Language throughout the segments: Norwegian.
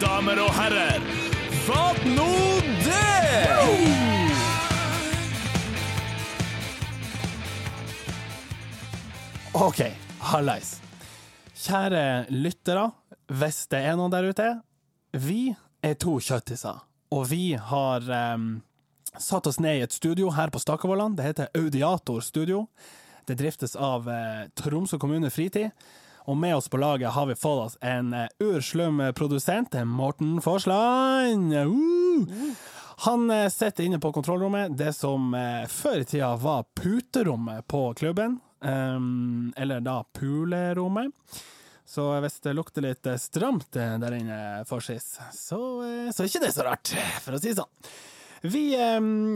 damer og herrer, fatt nå det! OK, hallais. Kjære lyttere, hvis det er noen der ute. Vi er to kjøttiser, og vi har um, satt oss ned i et studio her på Stakkevollan. Det heter Audiator Studio. Det driftes av uh, Tromsø kommune fritid. Og med oss på laget har vi fått oss en eh, urslum produsent, Morten Forsland. Uh! Han eh, sitter inne på kontrollrommet, det som eh, før i tida var puterommet på klubben. Um, eller da pulerommet. Så hvis det lukter litt eh, stramt eh, der inne for sis, så, eh, så er ikke det så rart, for å si det sånn. Vi,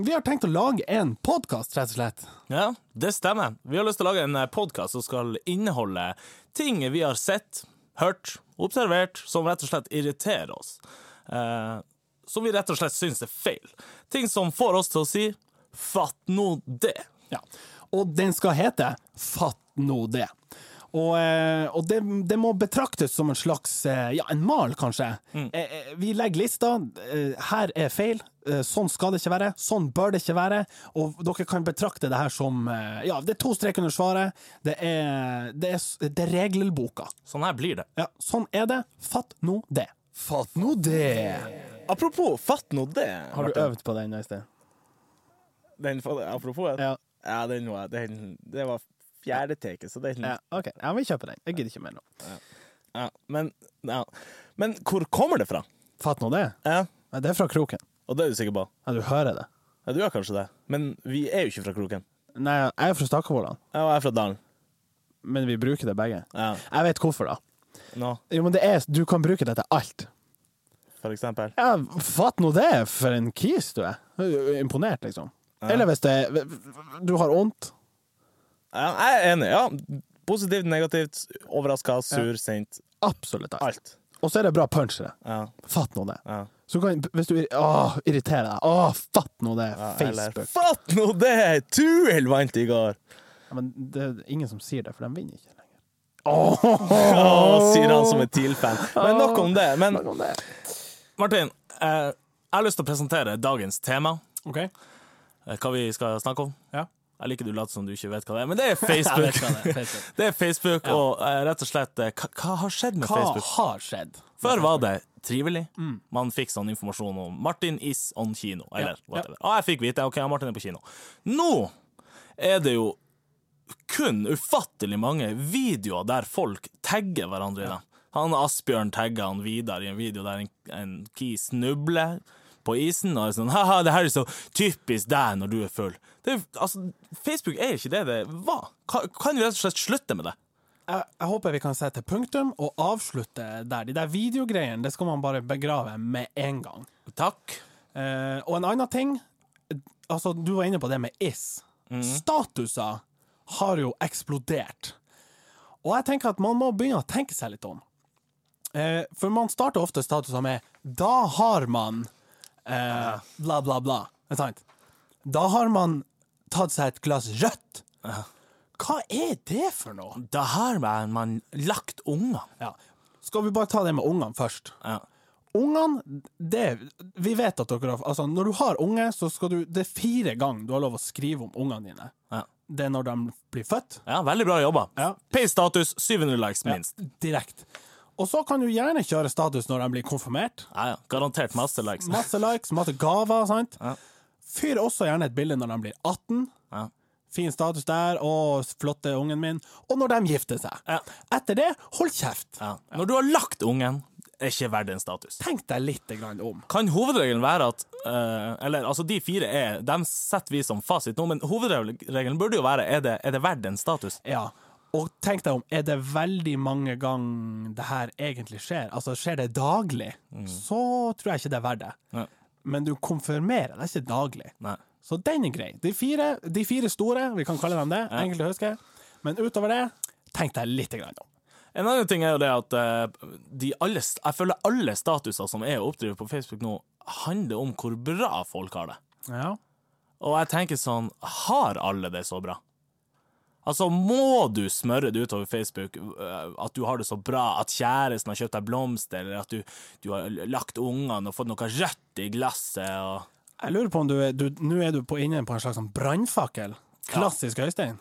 vi har tenkt å lage en podkast, rett og slett. Ja, det stemmer. Vi har lyst til å lage en podkast som skal inneholde ting vi har sett, hørt, observert, som rett og slett irriterer oss. Eh, som vi rett og slett syns er feil. Ting som får oss til å si 'fatt nå det'. Ja. Og den skal hete Fatt nå det. Og, eh, og det, det må betraktes som en slags eh, ja, en mal, kanskje. Eh, eh, Vi legger lista. Her er feil. Sånn skal det ikke være. Sånn bør det ikke være. Og dere kan betrakte det her som Ja, det er to streker under svaret. Det er, det er, det er regelboka. Sånn her blir det. Ja, sånn er det. Fatt nå det. Fatt nå det. Apropos, fatt nå det. Har du øvd på den, Øystein? Den, apropos, ja. Ja. ja den var, den, det var fjerde taket, så den ja. OK. Ja, vi kjøper den. Jeg gidder ikke mer nå. ja. Men, ja. Men hvor kommer det fra? Fatt nå det. Ja. Ja, Det er fra kroken. Og det er du sikker på? Ja, du hører det. Ja, du gjør kanskje det. Men vi er jo ikke fra Kroken. Nei, jeg er fra Stakkevollan, Jeg er fra Dalen. men vi bruker det begge. Ja. Jeg vet hvorfor, da. Nå, Jo, men det er, Du kan bruke det til alt. for eksempel. Ja, fatt nå det, for en kis du er. Imponert, liksom. Eller hvis det Du har vondt. Ja, jeg er enig. Ja. Positivt, negativt, overraska, sur, sint. Absolutt alt. Alt. Og så er det bra punchere. Ja. Fatt nå det. ja. Så kan, hvis du åh, irriterer deg Åh, fatt nå det. Ja, Facebook. Fatt nå det! Tuel vant i går! Ja, men det er ingen som sier det, for de vinner ikke lenger. Åh, sier han som er TIL-fan. Men nok om det. Men om det. Martin, eh, jeg har lyst til å presentere dagens tema. OK? Eh, Hva vi skal snakke om. Ja. Jeg liker du later som du ikke vet hva det er, men det er Facebook. hva det er. Facebook. Det er Facebook, og uh, rett og slett eh, hva, hva har skjedd med Hva Facebook? har skjedd? Før var det trivelig. Mm. Man fikk sånn informasjon om Martin is on kino, eller Ja, whatever. Og jeg fikk vite ok, Martin er på kino. Nå er det jo kun ufattelig mange videoer der folk tagger hverandre i dem. Han Asbjørn tagga han Vidar i en video der en, en kis snubler på isen og er sånn Haha, det her er så typisk deg når du er full. Det er, altså, Facebook er ikke det det var. Kan, kan vi rett og slett slutte med det? jeg, jeg håper vi kan sette punktum og avslutte der. De der videogreiene det skal man bare begrave med en gang. Takk. Eh, og en annen ting altså Du var inne på det med is. Statuser har jo eksplodert. Og jeg tenker at man må begynne å tenke seg litt om. Eh, for man starter ofte statuser med 'da har man eh, bla, bla, bla'. Sant? Da har man tatt seg et glass rødt. Hva er det for noe? Da har man, man lagt ungene. Ja. Skal vi bare ta det med ungene først? Ja. Ungene, det Vi vet at dere har Altså, når du har unge, så skal du Det er fire ganger du har lov å skrive om ungene dine. Ja. Det er når de blir født. Ja, veldig bra jobba. Ja. Pay status 700 likes, minst. Direkte. Og så kan du gjerne kjøre status når de blir konfirmert. Ja, ja. Garantert masse likes. Masse likes, masse gaver. sant? Ja. Fyr også gjerne et bilde når de blir 18. Ja. Fin status der. og flotte ungen min. Og når de gifter seg. Ja. Etter det, hold kjeft. Ja. Når du har lagt ungen, er ikke verdt en status. Tenk deg litt om. Kan hovedregelen være at uh, Eller altså, de fire er Dem setter vi som fasit nå, men hovedregelen burde jo være er det, er det verdt en status. Ja. Og tenk deg om, er det veldig mange ganger det her egentlig skjer? Altså, skjer det daglig, så tror jeg ikke det er verdt det. Men du konfirmerer, det er ikke daglig. Nei. Så den er grei. De fire, de fire store, vi kan kalle dem det, enkelt å huske. Men utover det, tenk deg litt om. En annen ting er jo det at eh, de alle, jeg føler alle statuser som er oppdrevet på Facebook nå, handler om hvor bra folk har det. Ja. Og jeg tenker sånn, har alle det så bra? Altså, må du smøre det utover Facebook øh, at du har det så bra, at kjæresten har kjøpt deg blomster, eller at du, du har lagt ungene og fått noe rødt i glasset og Jeg lurer på om du er Nå er du på, inne på en slags sånn brannfakkel. Klassisk Øystein.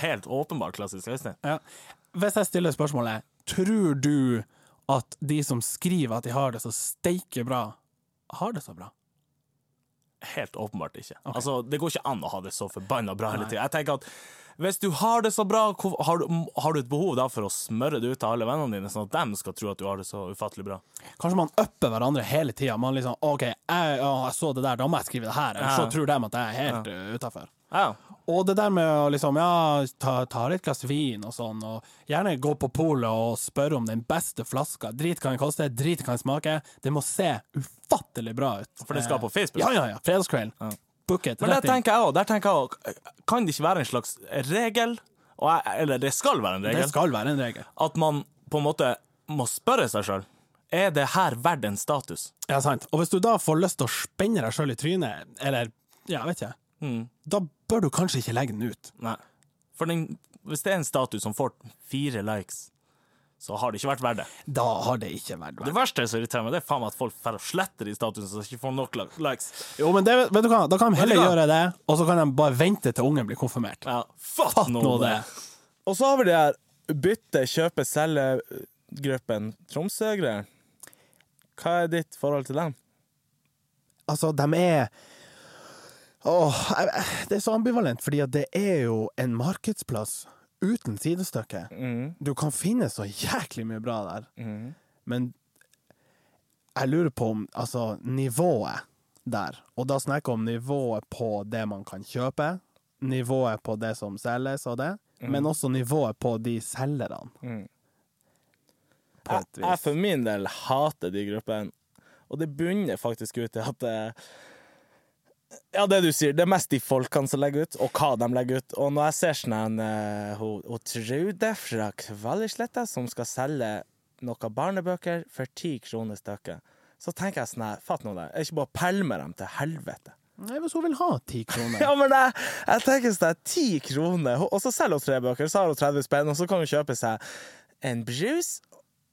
Helt åpenbart klassisk Øystein. Ja. Hvis jeg stiller spørsmålet Tror du at de som skriver at de har det så steike bra, har det så bra? Helt åpenbart ikke. Altså, det går ikke an å ha det så forbanna bra hele tida. Jeg tenker at hvis du har det så bra, har du, har du et behov da for å smøre det ut til alle vennene dine, sånn at de skal tro at du har det så ufattelig bra? Kanskje man upper hverandre hele tida. Man liksom OK, jeg, å, jeg så det der, da må jeg skrive det her. Eller så tror de at jeg er helt ja. utafor. Ja. Og det der med å liksom, ja, ta, ta litt glass vin og sånn, og gjerne gå på polet og spørre om den beste flaska. Drit kan det koste, drit kan det smake. Det må se ufattelig bra ut. For det skal på Facebook? Ja, ja, ja. Fredagskvelden. Book it. Men der tenker jeg også, der tenker jeg også, kan det ikke være en slags regel, jeg, eller det skal være en Det regel, skal være en regel. at man på en måte må spørre seg sjøl er det her verdt en status. Ja, sant. Og hvis du da får lyst til å spenne deg sjøl i trynet, eller ja, vet ikke, Mm. da bør du kanskje ikke legge den ut. Nei. For den, hvis det er en status som får fire likes, så har det ikke vært verdt det. Da har det ikke vært verdt Det verste som irriterer meg, det er faen meg at folk får sletter de statusene så de ikke får nok likes. Jo, men det, vet du hva, da kan de heller gjøre det, og så kan de bare vente til ungen blir konfirmert. Ja, fatt, Fatt nå nå det. det. Og så har vi det her bytte, kjøpe, selge-gruppen Tromsø-greier. Hva er ditt forhold til dem? Altså, de er Åh, det er så ambivalent, fordi det er jo en markedsplass uten sidestykke. Du kan finne så jæklig mye bra der, men jeg lurer på om altså, nivået der, og da snakker jeg om nivået på det man kan kjøpe, nivået på det som selges og det, men også nivået på de selgerne. På Jeg, jeg for min del hater de gruppene, og det bunner faktisk ut i at det ja, det du sier. Det er mest de folkene som legger ut, og hva de legger ut. Og når jeg ser sånn uh, hun, hun Trude fra Kvaløysletta som skal selge noen barnebøker for ti kroner stykket, så tenker jeg sånn her, fatt nå det, er ikke bare pælmer dem til helvete. Nei, hvis hun vil ha ti kroner. Ja, men jeg, jeg tenker sånn her, ti kroner, og så selger hun tre bøker, så har hun 30 spenn, og så kan hun kjøpe seg en brus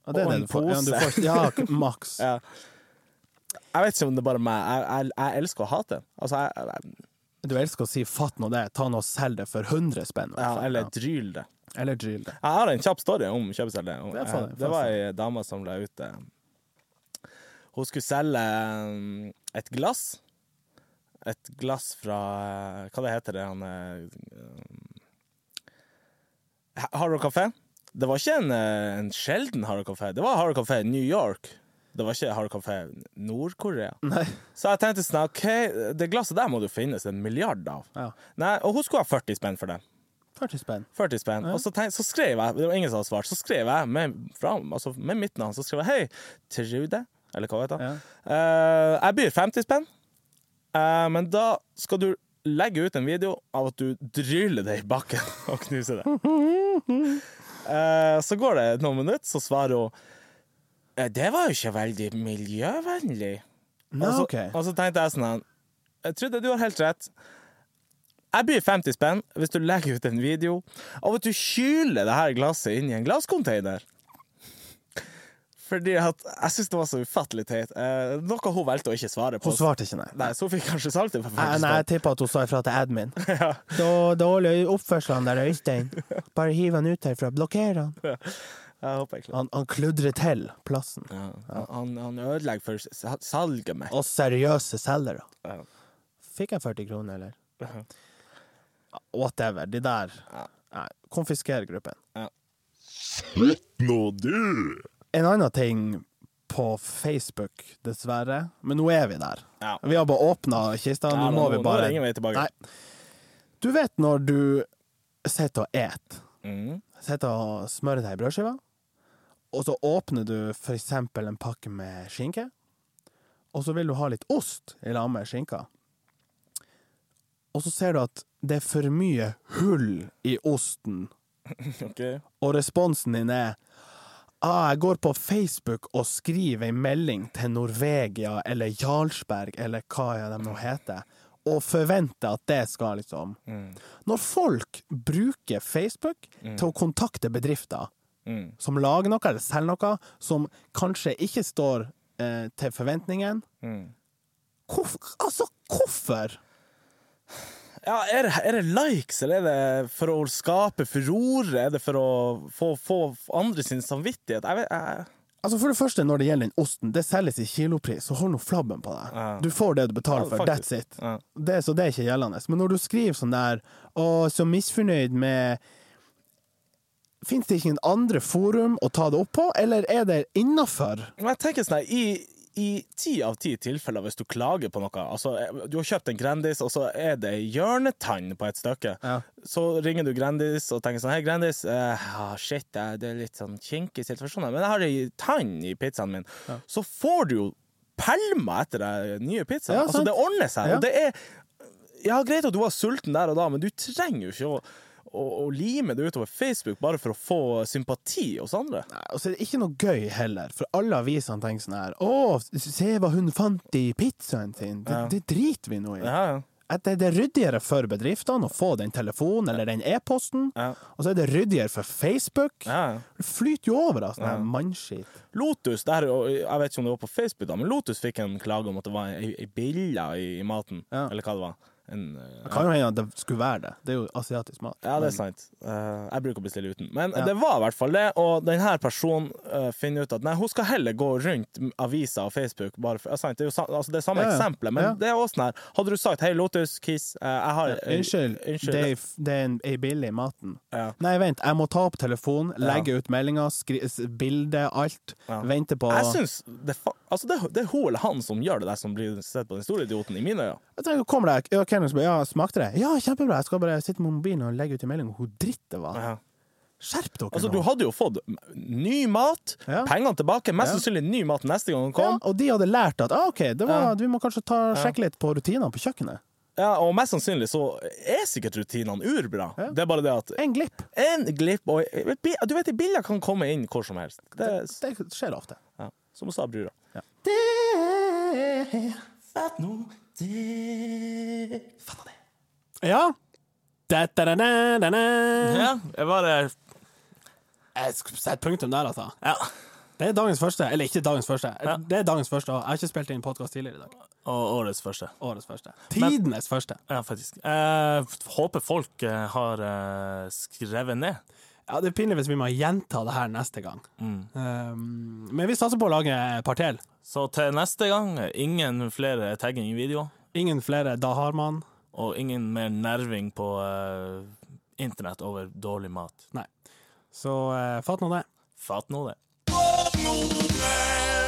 Ja, er og en. Ja, pose. får, ja maks. Ja. Jeg vet ikke om det er bare meg. Jeg, jeg, jeg elsker å hate. Altså, jeg, Du elsker å si 'fatt nå det', ta nå og selg det for 100 spenn. ja, eller dryl det. eller dryl det. Jeg har en kjapp story om kjøpeselger. Og, Ja, det, eh, Det var det. ei dame som la ut eh, Hun skulle selge eh, et glass. Et glass fra Hva det heter det? Han Harrow Café. Det var ikke en, en sjelden Hard Rock Café. Det var Hard Rock Café New York. Det var ikke Hard Café Nord-Korea. Så jeg tenkte sånn OK, det glasset der må det finnes en milliard av. Ja. Nei, og hun skulle ha 40 spenn for det. 40 spenn. 40 spenn. Og så, tenkte, så skrev jeg, det var ingen som hadde svart, så skrev jeg med, fra, altså med mitt navn, så skrev jeg hei, Trude, eller hva vet jeg. Uh, jeg byr 50 spenn, uh, men da skal du legge ut en video av at du dryller det i bakken og knuser det. Uh, så går det noen minutter, så svarer hun «Eh, det var jo ikke veldig miljøvennlig. Nei, og, så, okay. og så tenkte jeg sånn Jeg trodde du har helt rett. Jeg byr 50 spenn hvis du legger ut en video av at du kyler det her glasset inn i en glasscontainer. Fordi at Jeg syns det var så ufattelig teit. Eh, noe hun valgte å ikke svare på. Hun svarte ikke, nei. Nei, så fikk kanskje for Nei, 50 nei, jeg tipper at hun sa ifra til admin. Da, dårlig oppførsel der Øystein. Bare hiv han ut herfra. Blokker han. Jeg håper jeg klarer Han, han kludrer til plassen. ja. Han, han ødelegger for s- salget mitt. Og seriøse selgere. Ja. Fikk jeg 40 kroner, eller? Whatever. De der Nei, Konfisker gruppen. Nå du! En annen ting på Facebook, dessverre. Men nå er vi der. Ja. Vi har bare åpna kista. Ja, Nå må vi bare ingen vei tilbake. Nei. Du vet når du sitter og et Mm. Sitter og smører deg i brødskiva, og så åpner du for eksempel en pakke med skinke, og så vil du ha litt ost i lag med skinka. Og så ser du at det er for mye hull i osten, okay. og responsen din er ah, jeg går på Facebook og skriver en melding til Norvegia eller Jarlsberg eller hva de nå heter, og forventer at det skal liksom Når folk bruker Facebook til å kontakte bedrifter Mm. som lager noe eller selger noe, som kanskje ikke står eh, til forventningen Mm. Hvorf Altså, hvorfor? Ja, er er det likes, eller er det for å skape furore? Er det for å få, få andre sin samvittighet? Jeg vet, jeg, Altså For det første, når det gjelder den osten, det selges i kilopris, så hold nå flabben på deg. Ja. Du får det du betaler for, ja, that's it. Ja. Det, så det er ikke gjeldende. Men når du skriver sånn der, og så misfornøyd med Fins det ikke en andre forum å ta det opp på, eller er det innafor? Jeg tenker sånn i, i ti av ti tilfeller hvis du klager på noe Altså, du har kjøpt en Grandis, og så er det hjørnetann på et stykke. Ja. Så ringer du Grandis og tenker sånn Hei, Grandis. eh, ah, shit, det er litt sånn kinkig situasjon, men jeg har ei tann i pizzaen min. Så får du jo pælma etter deg nye pizzaer. Ja, altså, det ordner seg. Ja. Og det er Ja, greit at du var sulten der og da, men du trenger jo ikke å å, å lime det utover Facebook bare for å få sympati hos andre. Nei, Og så er det ikke noe gøy heller, for alle avisene tenker sånn her Å, se hva hun fant i pizzaen sin. Det, Ja. det driter vi nå i. Ja, ja. Det det er ryddigere for bedriftene å få den telefonen eller den e-posten, Ja. og så er det ryddigere for Facebook. ja. Det flyter jo over av sånn her mannskit. Lotus, der, jeg vet ikke om det var på Facebook, da, men Lotus fikk en klage om at det var ei, bille i, maten. Ja. Eller hva det var. En, eh, Det kan jo hende at det skulle være det. Det er jo asiatisk mat. ja, det er sant. Eh, jeg bruker å bestille uten. Men det var i hvert fall det, og denne personen eh, finner ut at nei, hun skal heller gå rundt aviser og Facebook. Bare for, ja, det er jo sa, altså, det er samme Ja, ja. eksempelet, men Ja. det er også sånn her Hadde du sagt 'Hei, Lotus, Kiss, eh, jeg har eh, Unnskyld, unnskyld. det er, det er en, ei billig maten. Ja. Nei, vent, jeg må ta opp telefonen, legge ut meldinger, bilde, alt. Ja. Vente på Jeg syns det, altså, det, det er hun eller han som gjør det der, som blir sett på den store idioten, i mine øyne. Jeg tenker, kommer deg, ja, Kenneth spør, ja, smakte det? Ja, kjempebra. Jeg skal bare sitte med mobilen og legge ut en melding om hvor dritt det var. Ja. Skjerp dere Altså, nå! du hadde jo fått ny mat, Ja. pengene tilbake, mest Ja. sannsynlig ny mat neste gang ja, kom. og de hadde lært at ah, OK, det var, Ja. vi må kanskje ta, sjekke litt på rutinene på kjøkkenet. Ja, og mest sannsynlig så er sikkert rutinene urbra. Ja. Det er bare det at En glipp. en glipp og Du vet, bilder kan komme inn hvor som helst. Det det, Det skjer ofte. ja, som hun sa, brura. Ja. Da-da-da-da-da. Ja, jeg bare Jeg skal sette punktum der, altså. Ja. Det er dagens første. Eller ikke dagens første. Ja. Det er dagens første. og Jeg har ikke spilt inn podkast tidligere i dag. Og årets første. Årets første. Tidenes første. Ja, faktisk. Jeg håper folk eh, har eh, skrevet ned. Ja, Det er pinlig hvis vi må gjenta det her neste gang. Um, men vi satser på å lage et par til. Så til neste gang, ingen flere tagging i video, Ingen flere Da har man. og ingen mer nerving på uh, internett over dårlig mat. Nei. Så uh, fatt nå det. Fatt nå det. Fatt nå man.